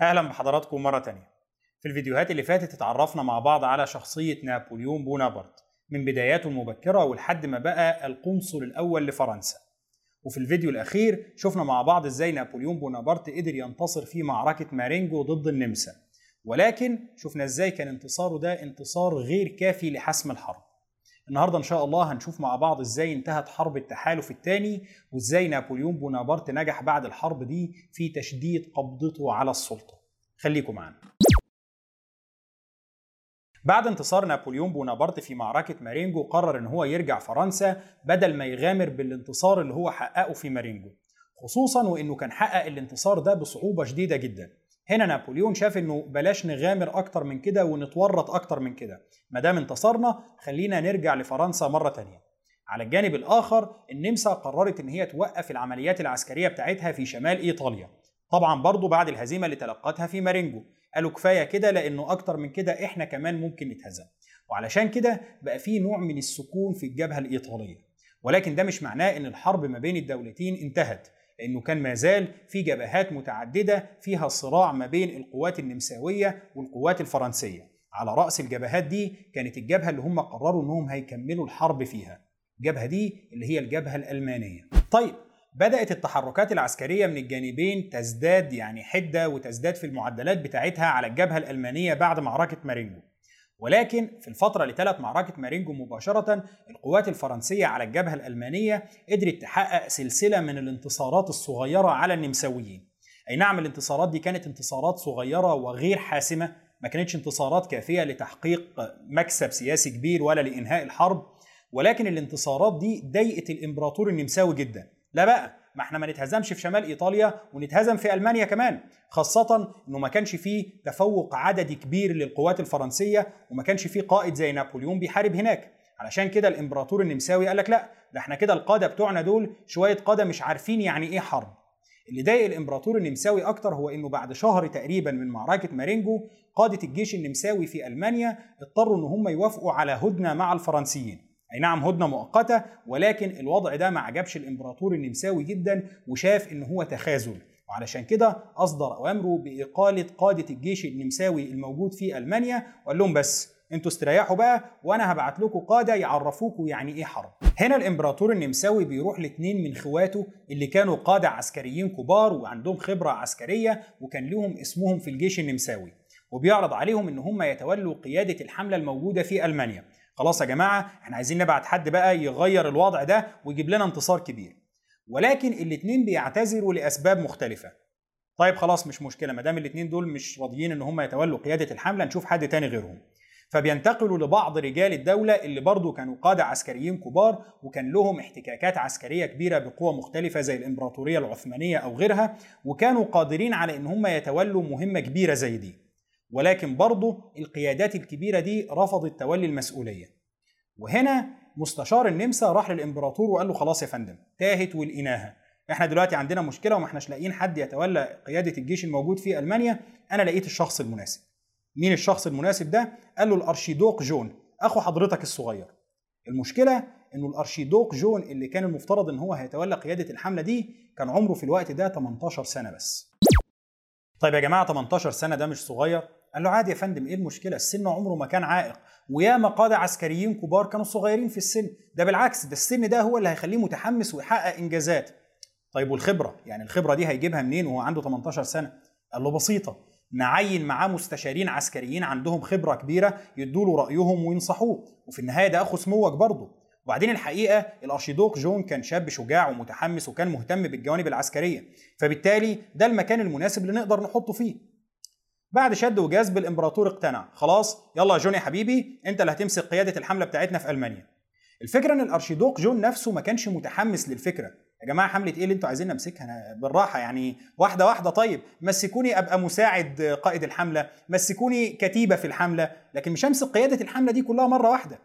أهلا بحضراتكم مرة تانية. في الفيديوهات اللي فاتت اتعرفنا مع بعض على شخصية نابليون بونابرت من بداياته المبكره ولحد ما بقى القنصل الأول لفرنسا. وفي الفيديو الأخير شفنا مع بعض إزاي نابليون بونابرت قدر ينتصر في معركة مارينجو ضد النمسا. ولكن شفنا إزاي كان انتصاره ده انتصار غير كافي لحسم الحرب. النهارده إن شاء الله هنشوف مع بعض إزاي انتهت حرب التحالف الثاني وإزاي نابليون بونابرت نجح بعد الحرب دي في تشديد قبضته على السلطة. خليكم معانا. بعد انتصار نابليون بونابرت في معركة مارينجو قرر إن هو يرجع فرنسا بدل ما يغامر بالانتصار اللي هو حققه في مارينجو. خصوصا وإنه كان حقق الانتصار ده بصعوبة شديدة جدا. هنا نابليون شاف إنه بلاش نغامر أكتر من كده ونتورط أكتر من كده. ما دام انتصرنا خلينا نرجع لفرنسا مرة تانية. على الجانب الآخر النمسا قررت إن هي توقف العمليات العسكرية بتاعتها في شمال إيطاليا. طبعا برضو بعد الهزيمة اللي تلقتها في مارينجو. قالوا كفاية كده لأنه أكتر من كده إحنا كمان ممكن نتهزم. وعلشان كده بقى في نوع من السكون في الجبهة الإيطالية. ولكن ده مش معناه إن الحرب ما بين الدولتين انتهت. لأنه كان ما زال في جبهات متعددة فيها صراع ما بين القوات النمساوية والقوات الفرنسية. على رأس الجبهات دي كانت الجبهة اللي هم قرروا إنهم هيكملوا الحرب فيها. الجبهة دي اللي هي الجبهة الألمانية. طيب بدأت التحركات العسكرية من الجانبين تزداد يعني حدة وتزداد في المعدلات بتاعتها على الجبهة الألمانية بعد معركة مارينجو. ولكن في الفترة اللي تلت معركة مارينجو مباشرة القوات الفرنسية على الجبهة الألمانية قدرت تحقق سلسلة من الانتصارات الصغيرة على النمساويين. أي نعم الانتصارات دي كانت انتصارات صغيرة وغير حاسمة ما كانتش انتصارات كافية لتحقيق مكسب سياسي كبير ولا لإنهاء الحرب ولكن الانتصارات دي ضايقت الإمبراطور النمساوي جدا. لا بقى ما إحنا ما نتهزمش في شمال إيطاليا ونتهزم في ألمانيا كمان خاصة إنه ما كانش فيه تفوق عددي كبير للقوات الفرنسية وما كانش فيه قائد زي نابليون بيحارب هناك. علشان كده الإمبراطور النمساوي قال لك لا ده إحنا كده القادة بتوعنا دول شوية قادة مش عارفين يعني إيه حرب. اللي ضايق الإمبراطور النمساوي أكتر هو إنه بعد شهر تقريبا من معركة مارينجو قادة الجيش النمساوي في ألمانيا اضطروا إن هم يوافقوا على هدنة مع الفرنسيين. أي نعم هدنة مؤقتة ولكن الوضع ده ما عجبش الإمبراطور النمساوي جدا وشاف إن هو تخاذل. وعلشان كده أصدر أوامره بإقالة قادة الجيش النمساوي الموجود في ألمانيا وقال لهم بس أنتوا استريحوا بقى وأنا هبعت لكم قادة يعرفوكوا يعني إيه حرب. هنا الإمبراطور النمساوي بيروح لاثنين من خواته اللي كانوا قادة عسكريين كبار وعندهم خبرة عسكرية وكان لهم اسمهم في الجيش النمساوي. وبيعرض عليهم إن هم يتولوا قيادة الحملة الموجودة في ألمانيا. خلاص يا جماعة إحنا عايزين نبعت حد بقى يغير الوضع ده ويجيب لنا انتصار كبير. ولكن الاثنين بيعتذروا لأسباب مختلفة. طيب خلاص مش مشكلة ما دام الاثنين دول مش راضيين إن هم يتولوا قيادة الحملة نشوف حد تاني غيرهم. فبينتقلوا لبعض رجال الدولة اللي برضو كانوا قادة عسكريين كبار وكان لهم احتكاكات عسكرية كبيرة بقوى مختلفة زي الإمبراطورية العثمانية أو غيرها وكانوا قادرين على إن هم يتولوا مهمة كبيرة زي دي. ولكن برضه القيادات الكبيرة دي رفضت تولي المسؤولية. وهنا مستشار النمسا راح للإمبراطور وقال له خلاص يا فندم تاهت والإناهة إحنا دلوقتي عندنا مشكلة وما إحناش لاقيين حد يتولى قيادة الجيش الموجود في ألمانيا. أنا لقيت الشخص المناسب. مين الشخص المناسب ده؟ قال له الأرشيدوق جون أخو حضرتك الصغير. المشكلة إنه الأرشيدوق جون اللي كان المفترض إن هو هيتولى قيادة الحملة دي كان عمره في الوقت ده 18 سنة بس. طيب يا جماعة 18 سنة ده مش صغير؟ قال له عادي يا فندم إيه المشكلة؟ السن عمره ما كان عائق. وياما قاده عسكريين كبار كانوا صغيرين في السن. ده بالعكس ده السن ده هو اللي هيخليه متحمس ويحقق إنجازات. طيب والخبرة؟ يعني الخبرة دي هيجيبها منين وهو عنده 18 سنة؟ قال له بسيطة. نعين معاه مستشارين عسكريين عندهم خبرة كبيرة يدوا له رأيهم وينصحوه. وفي النهاية ده أخو سموك برضه. وبعدين الحقيقة الارشيدوق جون كان شاب شجاع ومتحمس وكان مهتم بالجوانب العسكرية. فبالتالي ده المكان المناسب اللي نقدر نحطه فيه. بعد شد وجذب الإمبراطور اقتنع. خلاص يلا يا جون يا حبيبي أنت اللي هتمسك قيادة الحملة بتاعتنا في ألمانيا. الفكرة إن الأرشيدوق جون نفسه ما كانش متحمس للفكرة. يا جماعة حملة إيه اللي أنتوا عايزين نمسكها؟ أنا بالراحة يعني واحدة واحدة. طيب مسكوني أبقى مساعد قائد الحملة مسكوني كتيبة في الحملة لكن مش همسك قيادة الحملة دي كلها مرة واحدة.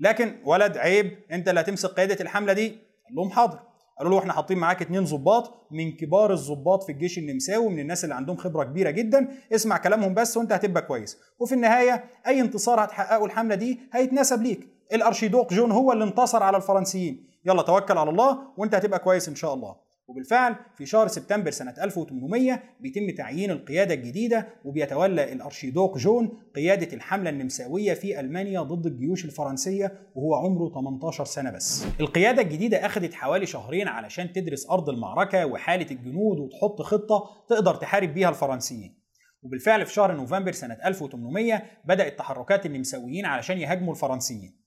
لكن ولد عيب أنت اللي هتمسك قيادة الحملة دي قال لهم حاضر. قالوا له إحنا حاطين معاك اتنين ظباط من كبار الظباط في الجيش النمساوي من الناس اللي عندهم خبرة كبيرة جدا اسمع كلامهم بس وأنت هتبقى كويس. وفي النهاية أي انتصار هتحققه الحملة دي هيتنسب ليك. الأرشيدوق جون هو اللي انتصر على الفرنسيين. يلا توكل على الله وأنت هتبقى كويس إن شاء الله. وبالفعل في شهر سبتمبر سنة 1800 بيتم تعيين القيادة الجديدة وبيتولى الأرشيدوك جون قيادة الحملة النمساوية في ألمانيا ضد الجيوش الفرنسية وهو عمره 18 سنة بس. القيادة الجديدة أخذت حوالي شهرين علشان تدرس أرض المعركة وحالة الجنود وتحط خطة تقدر تحارب بيها الفرنسيين. وبالفعل في شهر نوفمبر سنة 1800 بدأت تحركات النمساويين علشان يهاجموا الفرنسيين.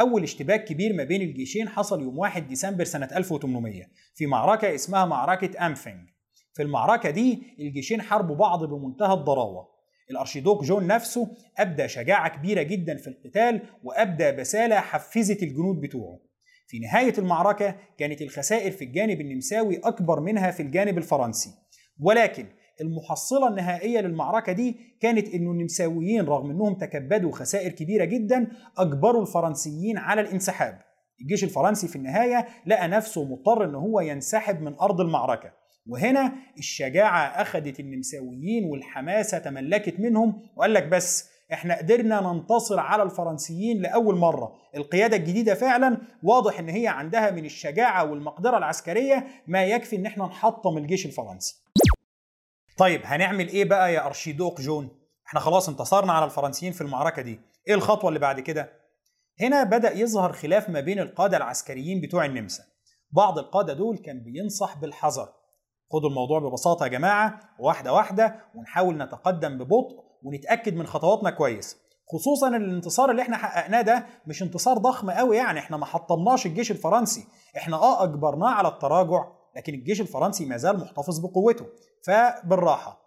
أول اشتباك كبير ما بين الجيشين حصل يوم 1 ديسمبر سنة 1800 في معركة اسمها معركة أمفنج في المعركة دي الجيشين حاربوا بعض بمنتهى الضراوة. الأرشيدوك جون نفسه أبدى شجاعة كبيرة جدا في القتال وأبدى بسالة حفزت الجنود بتوعه. في نهاية المعركة كانت الخسائر في الجانب النمساوي أكبر منها في الجانب الفرنسي. ولكن المحصلة النهائية للمعركة دي كانت إنه النمساويين رغم إنهم تكبدوا خسائر كبيرة جدا أجبروا الفرنسيين على الانسحاب. الجيش الفرنسي في النهاية لقى نفسه مضطر إن هو ينسحب من أرض المعركة. وهنا الشجاعة أخذت النمساويين والحماسه تملكت منهم وقال لك بس إحنا قدرنا ننتصر على الفرنسيين لأول مرة. القيادة الجديدة فعلا واضح إن هي عندها من الشجاعة والمقدرة العسكرية ما يكفي إن إحنا نحطم الجيش الفرنسي. طيب هنعمل إيه بقى يا أرشيدوق جون؟ إحنا خلاص انتصرنا على الفرنسيين في المعركة دي. إيه الخطوة اللي بعد كده؟ هنا بدأ يظهر خلاف ما بين القادة العسكريين بتوع النمسا. بعض القادة دول كان بينصح بالحذر. خدوا الموضوع ببساطة يا جماعة واحدة واحدة ونحاول نتقدم ببطء ونتأكد من خطواتنا كويس. خصوصا ان الانتصار اللي إحنا حققناه ده مش انتصار ضخم قوي يعني إحنا ما حطمناش الجيش الفرنسي. إحنا آه أجبرناه على التراجع لكن الجيش الفرنسي ما زال محتفظ بقوته فبالراحة.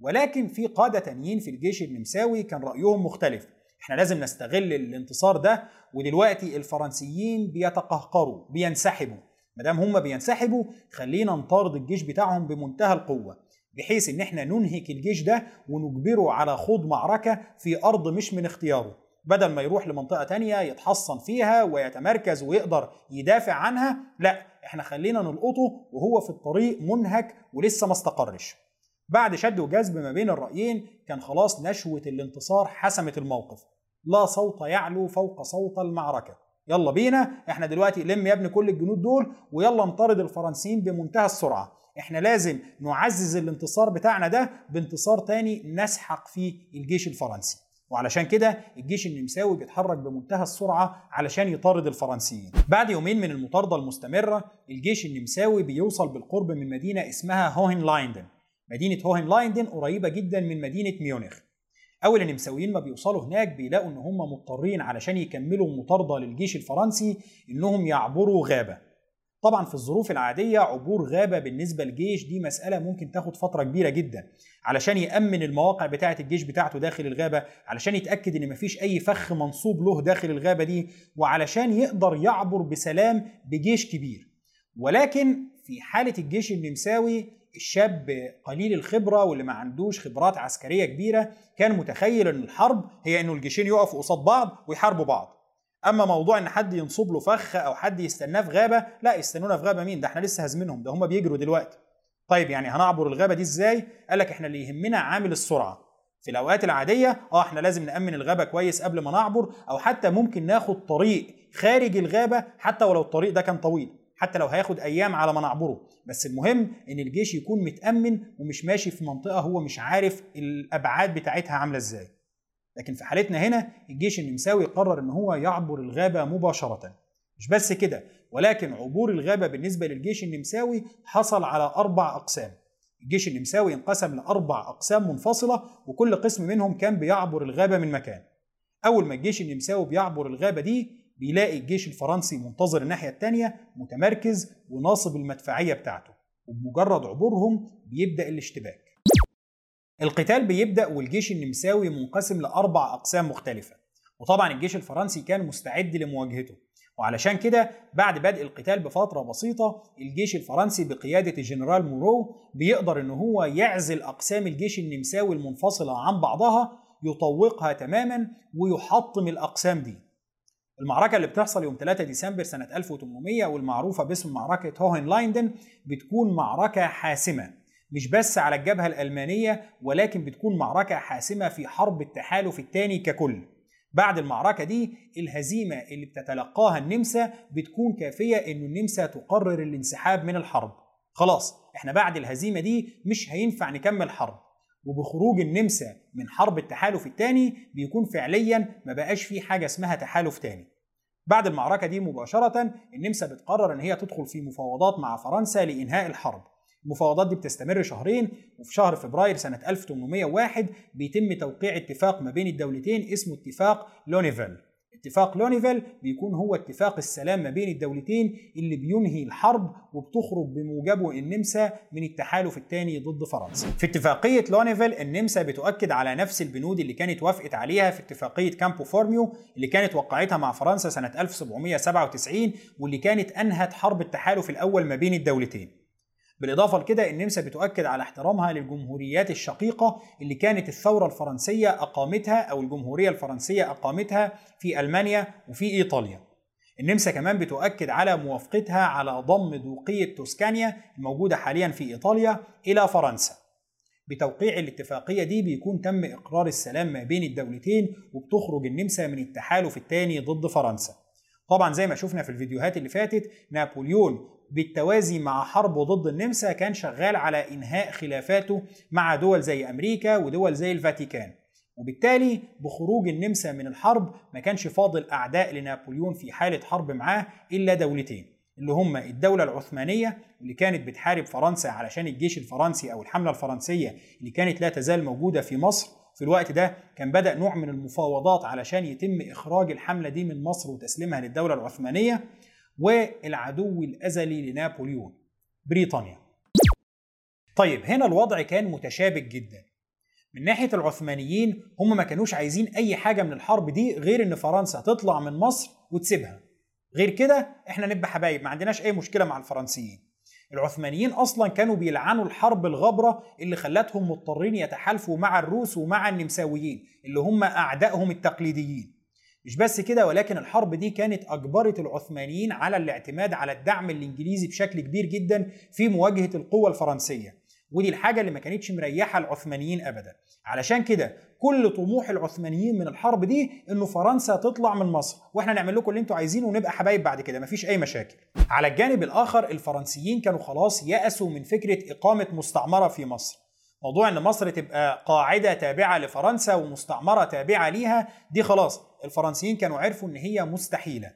ولكن في قادة تانيين في الجيش النمساوي كان رأيهم مختلف. إحنا لازم نستغل الانتصار ده ودلوقتي الفرنسيين بيتقهقروا بينسحبوا. مادام هم بينسحبوا خلينا نطارد الجيش بتاعهم بمنتهى القوة بحيث إن إحنا ننهك الجيش ده ونجبره على خوض معركة في أرض مش من اختياره. بدل ما يروح لمنطقة تانية يتحصن فيها ويتمركز ويقدر يدافع عنها لا إحنا خلينا نلقطه وهو في الطريق منهك ولسه ما استقرش. بعد شد وجذب ما بين الرأيين كان خلاص نشوة الانتصار حسمت الموقف. لا صوت يعلو فوق صوت المعركة. يلا بينا إحنا دلوقتي لم يا ابني كل الجنود دول ويلا نطارد الفرنسيين بمنتهى السرعة. إحنا لازم نعزز الانتصار بتاعنا ده بانتصار تاني نسحق فيه الجيش الفرنسي. وعلشان كده الجيش النمساوي بيتحرك بمنتهى السرعة علشان يطارد الفرنسيين. بعد يومين من المطاردة المستمرة الجيش النمساوي بيوصل بالقرب من مدينة اسمها هوهن لايندن مدينة هوهن لايندن قريبة جدا من مدينة ميونخ. أول النمساويين ما بيوصلوا هناك بيلاقوا إن هم مضطرين علشان يكملوا مطاردة للجيش الفرنسي إنهم يعبروا غابة. طبعا في الظروف العادية عبور غابة بالنسبة للجيش دي مسألة ممكن تاخد فترة كبيرة جدا علشان يأمن المواقع بتاعة الجيش بتاعته داخل الغابة علشان يتأكد إن مفيش أي فخ منصوب له داخل الغابة دي وعلشان يقدر يعبر بسلام بجيش كبير. ولكن في حالة الجيش النمساوي الشاب قليل الخبرة واللي ما عندوش خبرات عسكرية كبيرة كان متخيل إن الحرب هي إنه الجيشين يقفوا قصاد بعض ويحاربوا بعض. أما موضوع إن حد ينصب له فخ أو حد يستناه في غابة لا يستنونا في غابة مين؟ ده إحنا لسه هازمينهم ده هم بيجروا دلوقتي. طيب يعني هنعبر الغابة دي إزاي؟ قال لك إحنا اللي يهمنا عامل السرعة. في الأوقات العادية آه إحنا لازم نأمن الغابة كويس قبل ما نعبر أو حتى ممكن ناخد طريق خارج الغابة حتى ولو الطريق ده كان طويل حتى لو هياخد أيام على ما نعبره. بس المهم إن الجيش يكون متأمن ومش ماشي في منطقة هو مش عارف الأبعاد بتاعتها عاملة إزاي. لكن في حالتنا هنا الجيش النمساوي قرر إن هو يعبر الغابة مباشرة. مش بس كده ولكن عبور الغابة بالنسبة للجيش النمساوي حصل على أربع أقسام. الجيش النمساوي انقسم لأربع أقسام منفصلة وكل قسم منهم كان بيعبر الغابة من مكان. أول ما الجيش النمساوي بيعبر الغابة دي بيلاقي الجيش الفرنسي منتظر الناحية الثانية متمركز وناصب المدفعية بتاعته. وبمجرد عبورهم بيبدأ الاشتباك. القتال بيبدأ والجيش النمساوي منقسم لأربع أقسام مختلفة. وطبعا الجيش الفرنسي كان مستعد لمواجهته. وعلشان كده بعد بدء القتال بفترة بسيطة الجيش الفرنسي بقيادة الجنرال مورو بيقدر إن هو يعزل أقسام الجيش النمساوي المنفصلة عن بعضها يطوقها تماما ويحطم الأقسام دي. المعركة اللي بتحصل يوم 3 ديسمبر سنة 1800 والمعروفة باسم معركة هوهن لايندن بتكون معركة حاسمة. مش بس على الجبهة الألمانية ولكن بتكون معركة حاسمة في حرب التحالف الثاني ككل. بعد المعركة دي الهزيمة اللي بتتلقاها النمسا بتكون كافية إن النمسا تقرر الانسحاب من الحرب. خلاص إحنا بعد الهزيمة دي مش هينفع نكمل حرب. وبخروج النمسا من حرب التحالف الثاني بيكون فعليا ما بقاش في حاجة اسمها تحالف تاني. بعد المعركة دي مباشرة النمسا بتقرر إن هي تدخل في مفاوضات مع فرنسا لإنهاء الحرب. المفاوضات دي بتستمر شهرين وفي شهر فبراير سنة 1801 بيتم توقيع اتفاق ما بين الدولتين اسمه اتفاق لونيفيل اتفاق لونيفيل بيكون هو اتفاق السلام ما بين الدولتين اللي بينهي الحرب وبتخرج بموجبه النمسا من التحالف الثاني ضد فرنسا. في اتفاقية لونيفيل النمسا بتؤكد على نفس البنود اللي كانت وافقت عليها في اتفاقية كامبو فورميو اللي كانت وقعتها مع فرنسا سنة 1797 واللي كانت أنهت حرب التحالف الأول ما بين الدولتين. بالإضافة لكده النمسا بتؤكد على احترامها للجمهوريات الشقيقة اللي كانت الثورة الفرنسية أقامتها أو الجمهورية الفرنسية أقامتها في ألمانيا وفي إيطاليا. النمسا كمان بتؤكد على موافقتها على ضم دوقية توسكانيا الموجودة حاليا في إيطاليا إلى فرنسا. بتوقيع الاتفاقية دي بيكون تم إقرار السلام ما بين الدولتين وبتخرج النمسا من التحالف الثاني ضد فرنسا. طبعا زي ما شفنا في الفيديوهات اللي فاتت نابليون بالتوازي مع حربه ضد النمسا كان شغال على إنهاء خلافاته مع دول زي أمريكا ودول زي الفاتيكان. وبالتالي بخروج النمسا من الحرب ما كانش فاضل أعداء لنابليون في حالة حرب معاه إلا دولتين اللي هم الدولة العثمانية اللي كانت بتحارب فرنسا علشان الجيش الفرنسي أو الحملة الفرنسية اللي كانت لا تزال موجودة في مصر. في الوقت ده كان بدأ نوع من المفاوضات علشان يتم إخراج الحملة دي من مصر وتسليمها للدولة العثمانية. والعدو الأزلي لنابليون بريطانيا. طيب هنا الوضع كان متشابك جدا. من ناحية العثمانيين هم ما كانوش عايزين أي حاجة من الحرب دي غير إن فرنسا تطلع من مصر وتسيبها. غير كده إحنا نبقى حبايب ما عندناش أي مشكلة مع الفرنسيين. العثمانيين أصلا كانوا بيلعنوا الحرب الغبرة اللي خلتهم مضطرين يتحالفوا مع الروس ومع النمساويين اللي هم أعدائهم التقليديين. مش بس كده ولكن الحرب دي كانت أجبرت العثمانيين على الاعتماد على الدعم الإنجليزي بشكل كبير جدا في مواجهة القوة الفرنسية. ودي الحاجة اللي ما كانتش مريحة العثمانيين ابدا. علشان كده كل طموح العثمانيين من الحرب دي إنه فرنسا تطلع من مصر. وإحنا نعمل لكم اللي أنتوا عايزينه ونبقى حبايب بعد كده مفيش أي مشاكل. على الجانب الآخر الفرنسيين كانوا خلاص يأسوا من فكرة إقامة مستعمرة في مصر. موضوع إن مصر تبقى قاعدة تابعة لفرنسا ومستعمرة تابعة ليها دي خلاص الفرنسيين كانوا عرفوا إن هي مستحيلة.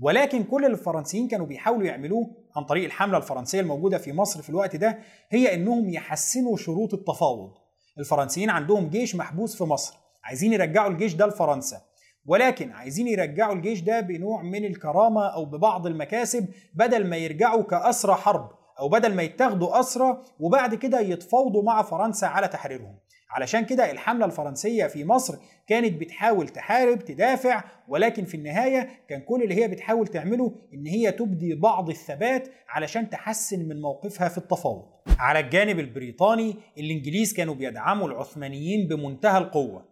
ولكن كل اللي الفرنسيين كانوا بيحاولوا يعملوه عن طريق الحملة الفرنسية الموجودة في مصر في الوقت ده هي إنهم يحسنوا شروط التفاوض. الفرنسيين عندهم جيش محبوس في مصر عايزين يرجعوا الجيش ده لفرنسا. ولكن عايزين يرجعوا الجيش ده بنوع من الكرامة أو ببعض المكاسب بدل ما يرجعوا كأسرى حرب. أو بدل ما يتاخدوا اسرى وبعد كده يتفاوضوا مع فرنسا على تحريرهم. علشان كده الحملة الفرنسية في مصر كانت بتحاول تحارب تدافع ولكن في النهاية كان كل اللي هي بتحاول تعمله إن هي تبدي بعض الثبات علشان تحسن من موقفها في التفاوض. على الجانب البريطاني الإنجليز كانوا بيدعموا العثمانيين بمنتهى القوة.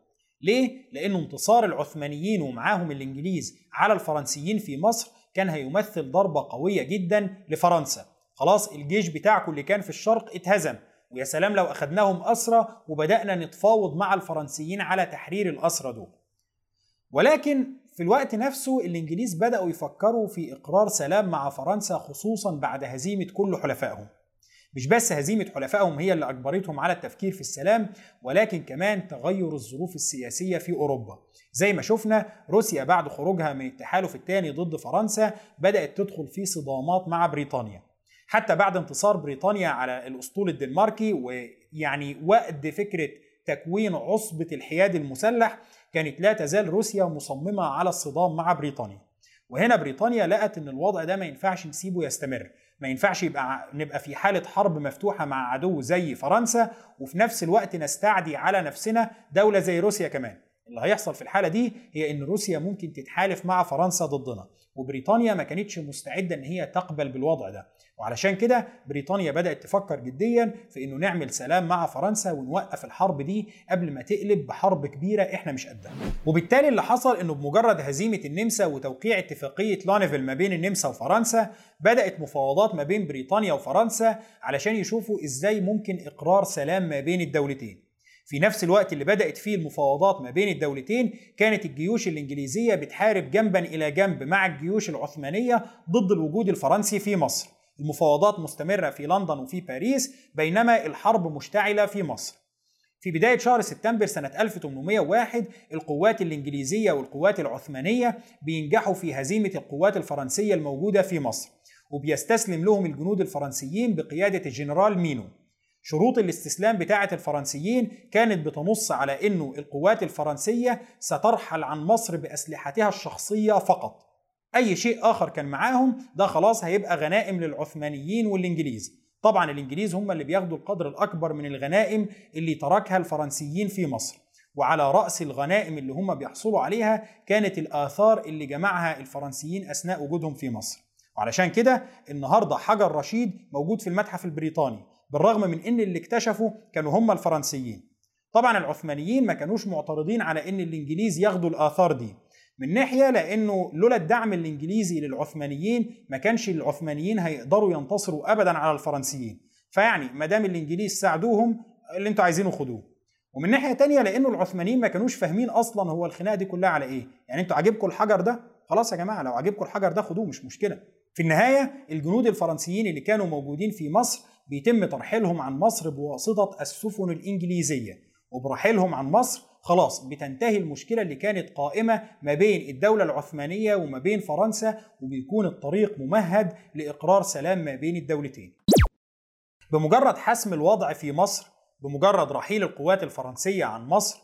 ليه؟ لأن انتصار العثمانيين ومعاهم الإنجليز على الفرنسيين في مصر كان هيمثل ضربة قوية جدا لفرنسا. خلاص الجيش بتاعكم اللي كان في الشرق اتهزم. ويا سلام لو أخذناهم أسرى وبدأنا نتفاوض مع الفرنسيين على تحرير الأسرى دول. ولكن في الوقت نفسه الإنجليز بدأوا يفكروا في إقرار سلام مع فرنسا خصوصا بعد هزيمة كل حلفائهم. مش بس هزيمة حلفائهم هي اللي أجبرتهم على التفكير في السلام ولكن كمان تغير الظروف السياسية في أوروبا. زي ما شفنا روسيا بعد خروجها من التحالف الثاني ضد فرنسا بدأت تدخل في صدامات مع بريطانيا. حتى بعد انتصار بريطانيا على الأسطول الدنماركي ويعني وقت فكرة تكوين عصبة الحياد المسلح كانت لا تزال روسيا مصممة على الصدام مع بريطانيا. وهنا بريطانيا لقت إن الوضع ده ما ينفعش نسيبه يستمر. ما ينفعش يبقى نبقى في حالة حرب مفتوحة مع عدو زي فرنسا وفي نفس الوقت نستعدي على نفسنا دولة زي روسيا كمان. اللي هيحصل في الحالة دي هي إن روسيا ممكن تتحالف مع فرنسا ضدنا وبريطانيا ما كانتش مستعدة إن هي تقبل بالوضع ده. وعلشان كده بريطانيا بدأت تفكر جديا في إنه نعمل سلام مع فرنسا ونوقف الحرب دي قبل ما تقلب بحرب كبيرة إحنا مش قدها. وبالتالي اللي حصل إنه بمجرد هزيمة النمسا وتوقيع اتفاقية لونيفيل ما بين النمسا وفرنسا بدأت مفاوضات ما بين بريطانيا وفرنسا علشان يشوفوا إزاي ممكن إقرار سلام ما بين الدولتين. في نفس الوقت اللي بدأت فيه المفاوضات ما بين الدولتين كانت الجيوش الإنجليزية بتحارب جنبا إلى جنب مع الجيوش العثمانية ضد الوجود الفرنسي في مصر. المفاوضات مستمرة في لندن وفي باريس بينما الحرب مشتعلة في مصر. في بداية شهر سبتمبر سنة 1801 القوات الإنجليزية والقوات العثمانية بينجحوا في هزيمة القوات الفرنسية الموجودة في مصر وبيستسلم لهم الجنود الفرنسيين بقيادة الجنرال مينو. شروط الاستسلام بتاعة الفرنسيين كانت بتنص على أنه القوات الفرنسية سترحل عن مصر بأسلحتها الشخصية فقط. أي شيء آخر كان معاهم ده خلاص هيبقى غنائم للعثمانيين والإنجليز. طبعا الإنجليز هم اللي بياخدوا القدر الأكبر من الغنائم اللي تركها الفرنسيين في مصر. وعلى رأس الغنائم اللي هم بيحصلوا عليها كانت الآثار اللي جمعها الفرنسيين أثناء وجودهم في مصر. وعلشان كده النهاردة حجر رشيد موجود في المتحف البريطاني. بالرغم من إن اللي اكتشفوا كانوا هم الفرنسيين. طبعا العثمانيين ما كانوش معترضين على إن الإنجليز ياخدوا الآثار دي. من ناحية لأنه لولا الدعم الإنجليزي للعثمانيين ما كانش العثمانيين هيقدروا ينتصروا ابدا على الفرنسيين. فيعني ما دام الإنجليز ساعدوهم اللي أنتوا عايزينه خدوه. ومن ناحية تانية لأنه العثمانيين ما كانوش فاهمين أصلا هو الخناقة دي كلها على إيه. يعني أنتوا عاجبكم الحجر ده؟ خلاص يا جماعة لو عاجبكم الحجر ده خدوه مش مشكلة. في النهاية الجنود الفرنسيين اللي كانوا موجودين في مصر بيتم ترحيلهم عن مصر بواسطة السفن الإنجليزية وبرحيلهم عن مصر خلاص بتنتهي المشكلة اللي كانت قائمة ما بين الدولة العثمانية وما بين فرنسا وبيكون الطريق ممهد لإقرار سلام ما بين الدولتين. بمجرد حسم الوضع في مصر بمجرد رحيل القوات الفرنسية عن مصر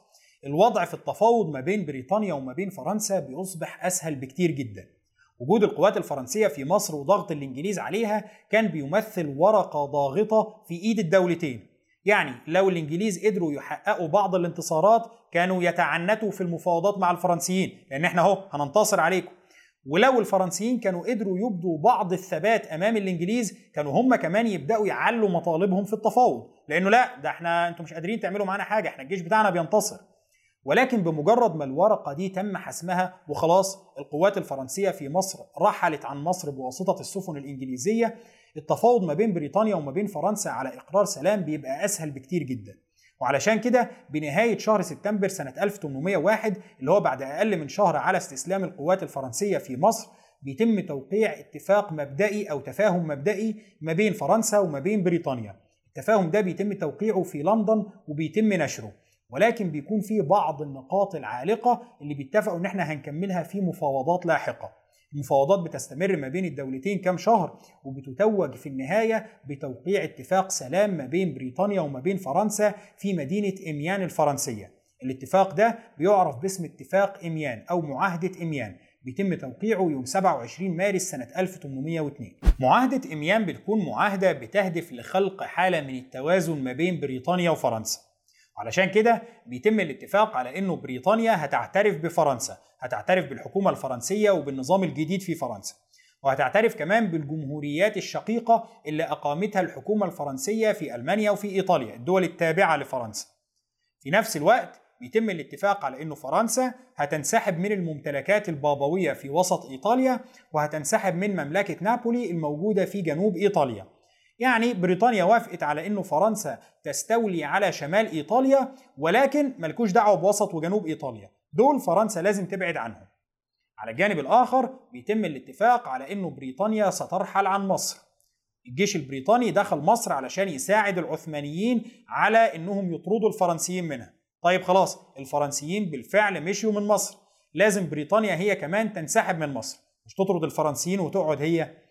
الوضع في التفاوض ما بين بريطانيا وما بين فرنسا بيصبح أسهل بكتير جدا. وجود القوات الفرنسية في مصر وضغط الإنجليز عليها كان بيمثل ورقة ضاغطة في إيد الدولتين. يعني لو الإنجليز قدروا يحققوا بعض الانتصارات كانوا يتعنتوا في المفاوضات مع الفرنسيين لأن إحنا أهو هننتصر عليكم. ولو الفرنسيين كانوا قدروا يبدوا بعض الثبات أمام الإنجليز كانوا هم كمان يبدأوا يعلوا مطالبهم في التفاوض. لأنه لا ده إحنا أنتم مش قادرين تعملوا معانا حاجة إحنا الجيش بتاعنا بينتصر. ولكن بمجرد ما الورقة دي تم حسمها وخلاص القوات الفرنسية في مصر رحلت عن مصر بواسطة السفن الإنجليزية التفاوض ما بين بريطانيا وما بين فرنسا على إقرار سلام بيبقى أسهل بكتير جدا. وعلشان كده بنهاية شهر سبتمبر سنة 1801 اللي هو بعد أقل من شهر على استسلام القوات الفرنسية في مصر بيتم توقيع اتفاق مبدئي أو تفاهم مبدئي ما بين فرنسا وما بين بريطانيا. التفاهم ده بيتم توقيعه في لندن وبيتم نشره. ولكن بيكون في بعض النقاط العالقة اللي بيتفقوا إن إحنا هنكملها في مفاوضات لاحقة. المفاوضات بتستمر ما بين الدولتين كام شهر وبتتوج في النهاية بتوقيع اتفاق سلام ما بين بريطانيا وما بين فرنسا في مدينة إميان الفرنسية. الاتفاق ده بيعرف باسم اتفاق إميان أو معاهدة إميان. بيتم توقيعه يوم 27 مارس سنة 1802 معاهدة إميان بتكون معاهدة بتهدف لخلق حالة من التوازن ما بين بريطانيا وفرنسا. علشان كده بيتم الاتفاق على إنه بريطانيا هتعترف بفرنسا هتعترف بالحكومة الفرنسية وبالنظام الجديد في فرنسا. وهتعترف كمان بالجمهوريات الشقيقة اللي أقامتها الحكومة الفرنسية في ألمانيا وفي إيطاليا الدول التابعة لفرنسا. في نفس الوقت بيتم الاتفاق على إنه فرنسا هتنسحب من الممتلكات البابوية في وسط إيطاليا وهتنسحب من مملكة نابولي الموجودة في جنوب إيطاليا. يعني بريطانيا وافقت على إنه فرنسا تستولي على شمال إيطاليا ولكن ملكوش دعوة بوسط وجنوب إيطاليا. دول فرنسا لازم تبعد عنهم. على الجانب الآخر بيتم الاتفاق على إنه بريطانيا سترحل عن مصر. الجيش البريطاني دخل مصر علشان يساعد العثمانيين على إنهم يطردوا الفرنسيين منها. طيب خلاص الفرنسيين بالفعل مشيوا من مصر. لازم بريطانيا هي كمان تنسحب من مصر. مش تطرد الفرنسيين وتقعد هي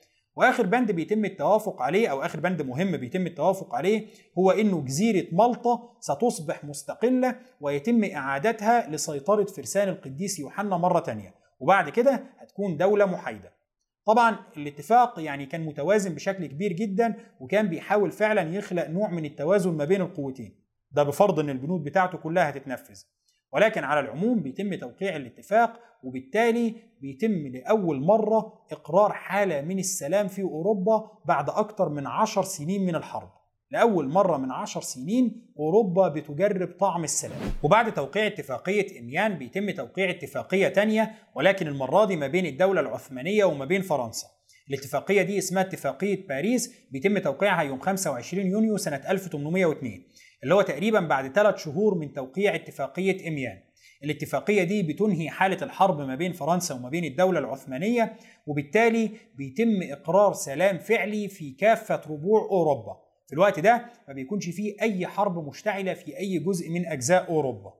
واخر بند بيتم التوافق عليه أو اخر بند مهم بيتم التوافق عليه هو انه جزيرة مالطا ستصبح مستقلة ويتم اعادتها لسيطرة فرسان القديس يوحنا مرة تانية. وبعد كده هتكون دولة محايدة. طبعا الاتفاق يعني كان متوازن بشكل كبير جدا وكان بيحاول فعلا يخلق نوع من التوازن ما بين القوتين. ده بفرض إن البنود بتاعته كلها هتتنفذ. ولكن على العموم بيتم توقيع الاتفاق وبالتالي بيتم لأول مرة إقرار حالة من السلام في أوروبا بعد أكثر من عشر سنين من الحرب. لأول مرة من عشر سنين أوروبا بتجرب طعم السلام. وبعد توقيع اتفاقية إميان بيتم توقيع اتفاقية تانية ولكن المرة دي ما بين الدولة العثمانية وما بين فرنسا. الاتفاقية دي اسمها اتفاقية باريس بيتم توقيعها يوم 25 يونيو سنة 1802 اللي هو تقريبا بعد ثلاث شهور من توقيع اتفاقية إميان. الاتفاقية دي بتنهي حالة الحرب ما بين فرنسا وما بين الدولة العثمانية وبالتالي بيتم إقرار سلام فعلي في كافة ربوع أوروبا. في الوقت ده ما بيكونش فيه أي حرب مشتعلة في أي جزء من أجزاء أوروبا.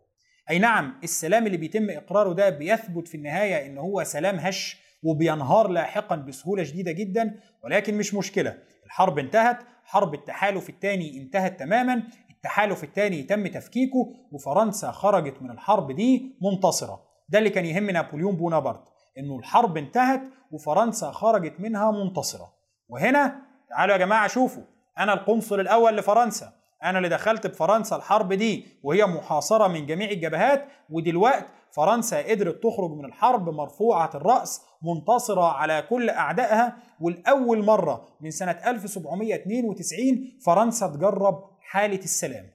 أي نعم السلام اللي بيتم إقراره ده بيثبت في النهاية إن هو سلام هش وبينهار لاحقا بسهولة شديدة جدا ولكن مش مشكلة. الحرب انتهت حرب التحالف الثاني انتهت تماما. التحالف الثاني تم تفكيكه وفرنسا خرجت من الحرب دي منتصرة. ده اللي كان يهم نابليون بونابرت إنه الحرب انتهت وفرنسا خرجت منها منتصرة. وهنا تعالوا يا جماعة شوفوا أنا القنصل الأول لفرنسا أنا اللي دخلت بفرنسا الحرب دي وهي محاصرة من جميع الجبهات ودلوقت فرنسا قدرت تخرج من الحرب مرفوعة الرأس منتصرة على كل أعدائها. والأول مرة من سنة 1792 فرنسا تجرب حالة السلام.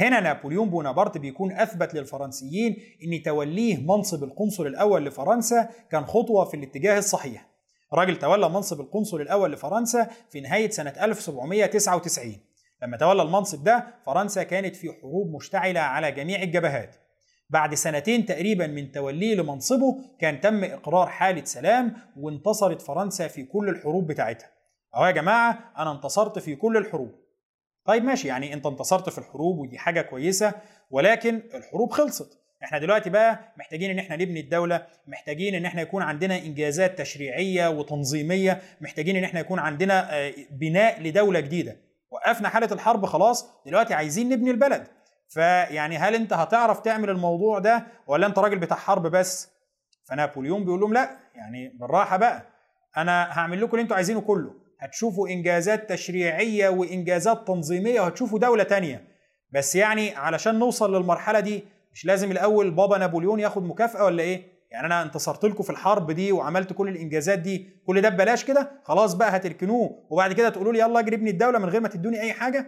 هنا نابليون بونابرت بيكون أثبت للفرنسيين أن توليه منصب القنصل الأول لفرنسا كان خطوة في الاتجاه الصحيح. راجل تولى منصب القنصل الأول لفرنسا في نهاية سنة 1799 لما تولى المنصب ده فرنسا كانت في حروب مشتعلة على جميع الجبهات. بعد سنتين تقريبا من توليه لمنصبه كان تم إقرار حالة سلام وانتصرت فرنسا في كل الحروب بتاعتها. أهو يا جماعة أنا انتصرت في كل الحروب. طيب ماشي يعني أنت انتصرت في الحروب ودي حاجة كويسة ولكن الحروب خلصت. إحنا دلوقتي بقى محتاجين إن إحنا نبني الدولة محتاجين إن إحنا يكون عندنا إنجازات تشريعية وتنظيمية محتاجين إن إحنا يكون عندنا بناء لدولة جديدة. وقفنا حالة الحرب خلاص دلوقتي عايزين نبني البلد. فيعني هل أنت هتعرف تعمل الموضوع ده ولا أنت راجل بتاع حرب بس؟ فنابليون بيقول لهم لأ يعني بالراحة بقى أنا هعمل لكم اللي أنتوا عايزينه كله. هتشوفوا إنجازات تشريعية وإنجازات تنظيمية وهتشوفوا دولة تانية. بس يعني علشان نوصل للمرحلة دي مش لازم الأول بابا نابليون ياخد مكافأة ولا إيه؟ يعني أنا انتصرت لكم في الحرب دي وعملت كل الإنجازات دي كل ده ببلاش كده؟ خلاص بقى هتركنوه وبعد كده تقولوا لي يلا اجري ابني الدولة من غير ما تدوني أي حاجة؟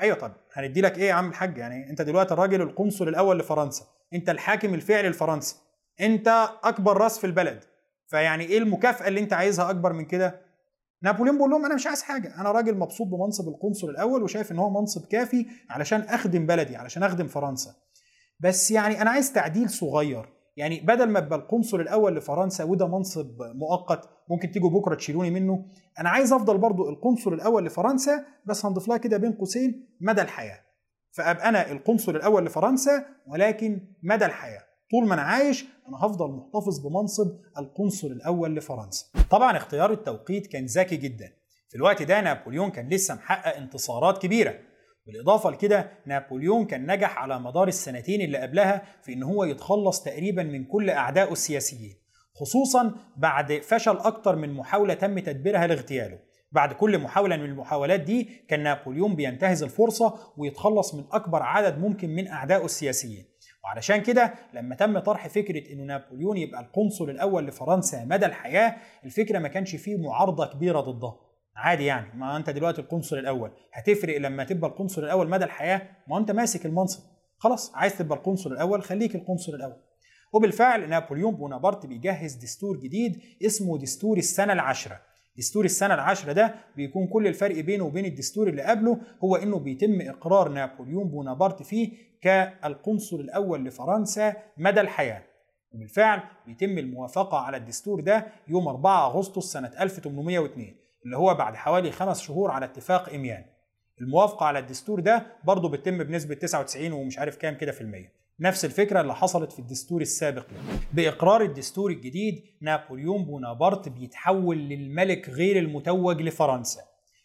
أيوه طب هندي لك إيه يا عم الحاج؟ يعني أنت دلوقتي الراجل القنصل الأول لفرنسا أنت الحاكم الفعلي لفرنسا أنت أكبر رأس في البلد فيعني إيه المكافأة اللي أنت عايزها أكبر من كده؟ نابليون بيقول لهم أنا مش عايز حاجة أنا راجل مبسوط بمنصب القنصل الأول وشايف إن هو منصب كافي علشان أخدم بلدي علشان أخدم فرنسا. بس يعني أنا عايز تعديل صغير يعني بدل ما ابقى القنصل الأول لفرنسا وده منصب مؤقت ممكن تيجوا بكرة تشيلوني منه أنا عايز أفضل برضو القنصل الأول لفرنسا بس هنضيف لها كده بين قوسين مدى الحياة. فأبقى أنا القنصل الأول لفرنسا ولكن مدى الحياة. طول ما أنا عايش أنا هفضل محتفظ بمنصب القنصل الأول لفرنسا. طبعا اختيار التوقيت كان ذكي جدا. في الوقت ده نابليون كان لسه محقق انتصارات كبيرة. بالإضافة لكده نابليون كان نجح على مدار السنتين اللي قبلها في إن هو يتخلص تقريبا من كل أعدائه السياسيين. خصوصا بعد فشل أكتر من محاولة تم تدبيرها لاغتياله. بعد كل محاولة من المحاولات دي كان نابليون بينتهز الفرصة ويتخلص من أكبر عدد ممكن من أعدائه السياسيين. وعلشان كده لما تم طرح فكرة إنه نابليون يبقى القنصل الأول لفرنسا مدى الحياة الفكرة ما كانش فيه معارضة كبيرة ضدها. عادي يعني ما أنت دلوقتي القنصل الأول. هتفرق لما تبقى القنصل الأول مدى الحياة؟ ما أنت ماسك المنصب. خلاص عايز تبقى القنصل الأول خليك القنصل الأول. وبالفعل نابليون بونابرت بيجهز دستور جديد اسمه دستور السنة العاشرة. دستور السنة العاشرة ده بيكون كل الفرق بينه وبين الدستور اللي قبله هو إنه بيتم إقرار نابليون بونابرت فيه كالقنصل الأول لفرنسا مدى الحياة. وبالفعل بيتم الموافقة على الدستور ده يوم 4 أغسطس سنة 1802 اللي هو بعد حوالي خمس شهور على اتفاق أميان الموافقة على الدستور ده برضه بتتم بنسبة 99 ومش عارف كام كده في المية. نفس الفكرة اللي حصلت في الدستور السابق. وبإقرار الدستور الجديد نابليون بونابرت بيتحول للملك غير المتوج لفرنسا.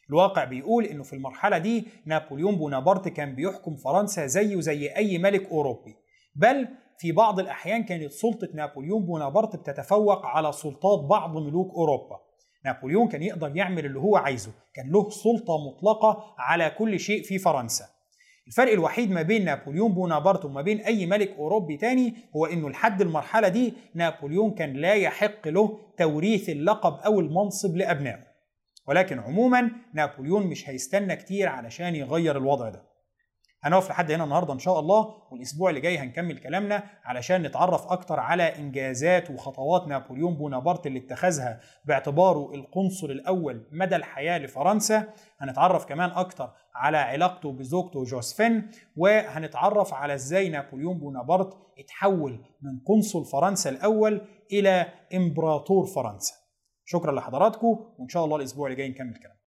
الواقع بيقول إنه في المرحلة دي نابليون بونابرت كان بيحكم فرنسا زيه زي أي ملك أوروبي. بل في بعض الأحيان كانت سلطة نابليون بونابرت بتتفوق على سلطات بعض ملوك أوروبا. نابليون كان يقدر يعمل اللي هو عايزه. كان له سلطة مطلقة على كل شيء في فرنسا. الفرق الوحيد ما بين نابليون بونابرت وما بين أي ملك أوروبي تاني هو إنه لحد المرحلة دي نابليون كان لا يحق له توريث اللقب أو المنصب لأبنائه. ولكن عموما نابليون مش هيستنى كتير علشان يغير الوضع ده. هنقف لحد هنا النهارده إن شاء الله والأسبوع اللي جاي هنكمل كلامنا علشان نتعرف أكتر على إنجازات وخطوات نابليون بونابرت اللي اتخذها باعتباره القنصل الأول مدى الحياة لفرنسا. هنتعرف كمان أكتر على علاقته بزوجته جوزفين وهنتعرف على إزاي نابليون بونابرت اتحول من قنصل فرنسا الأول إلى إمبراطور فرنسا. شكرا لحضراتكم وإن شاء الله الأسبوع اللي جاي نكمل كلام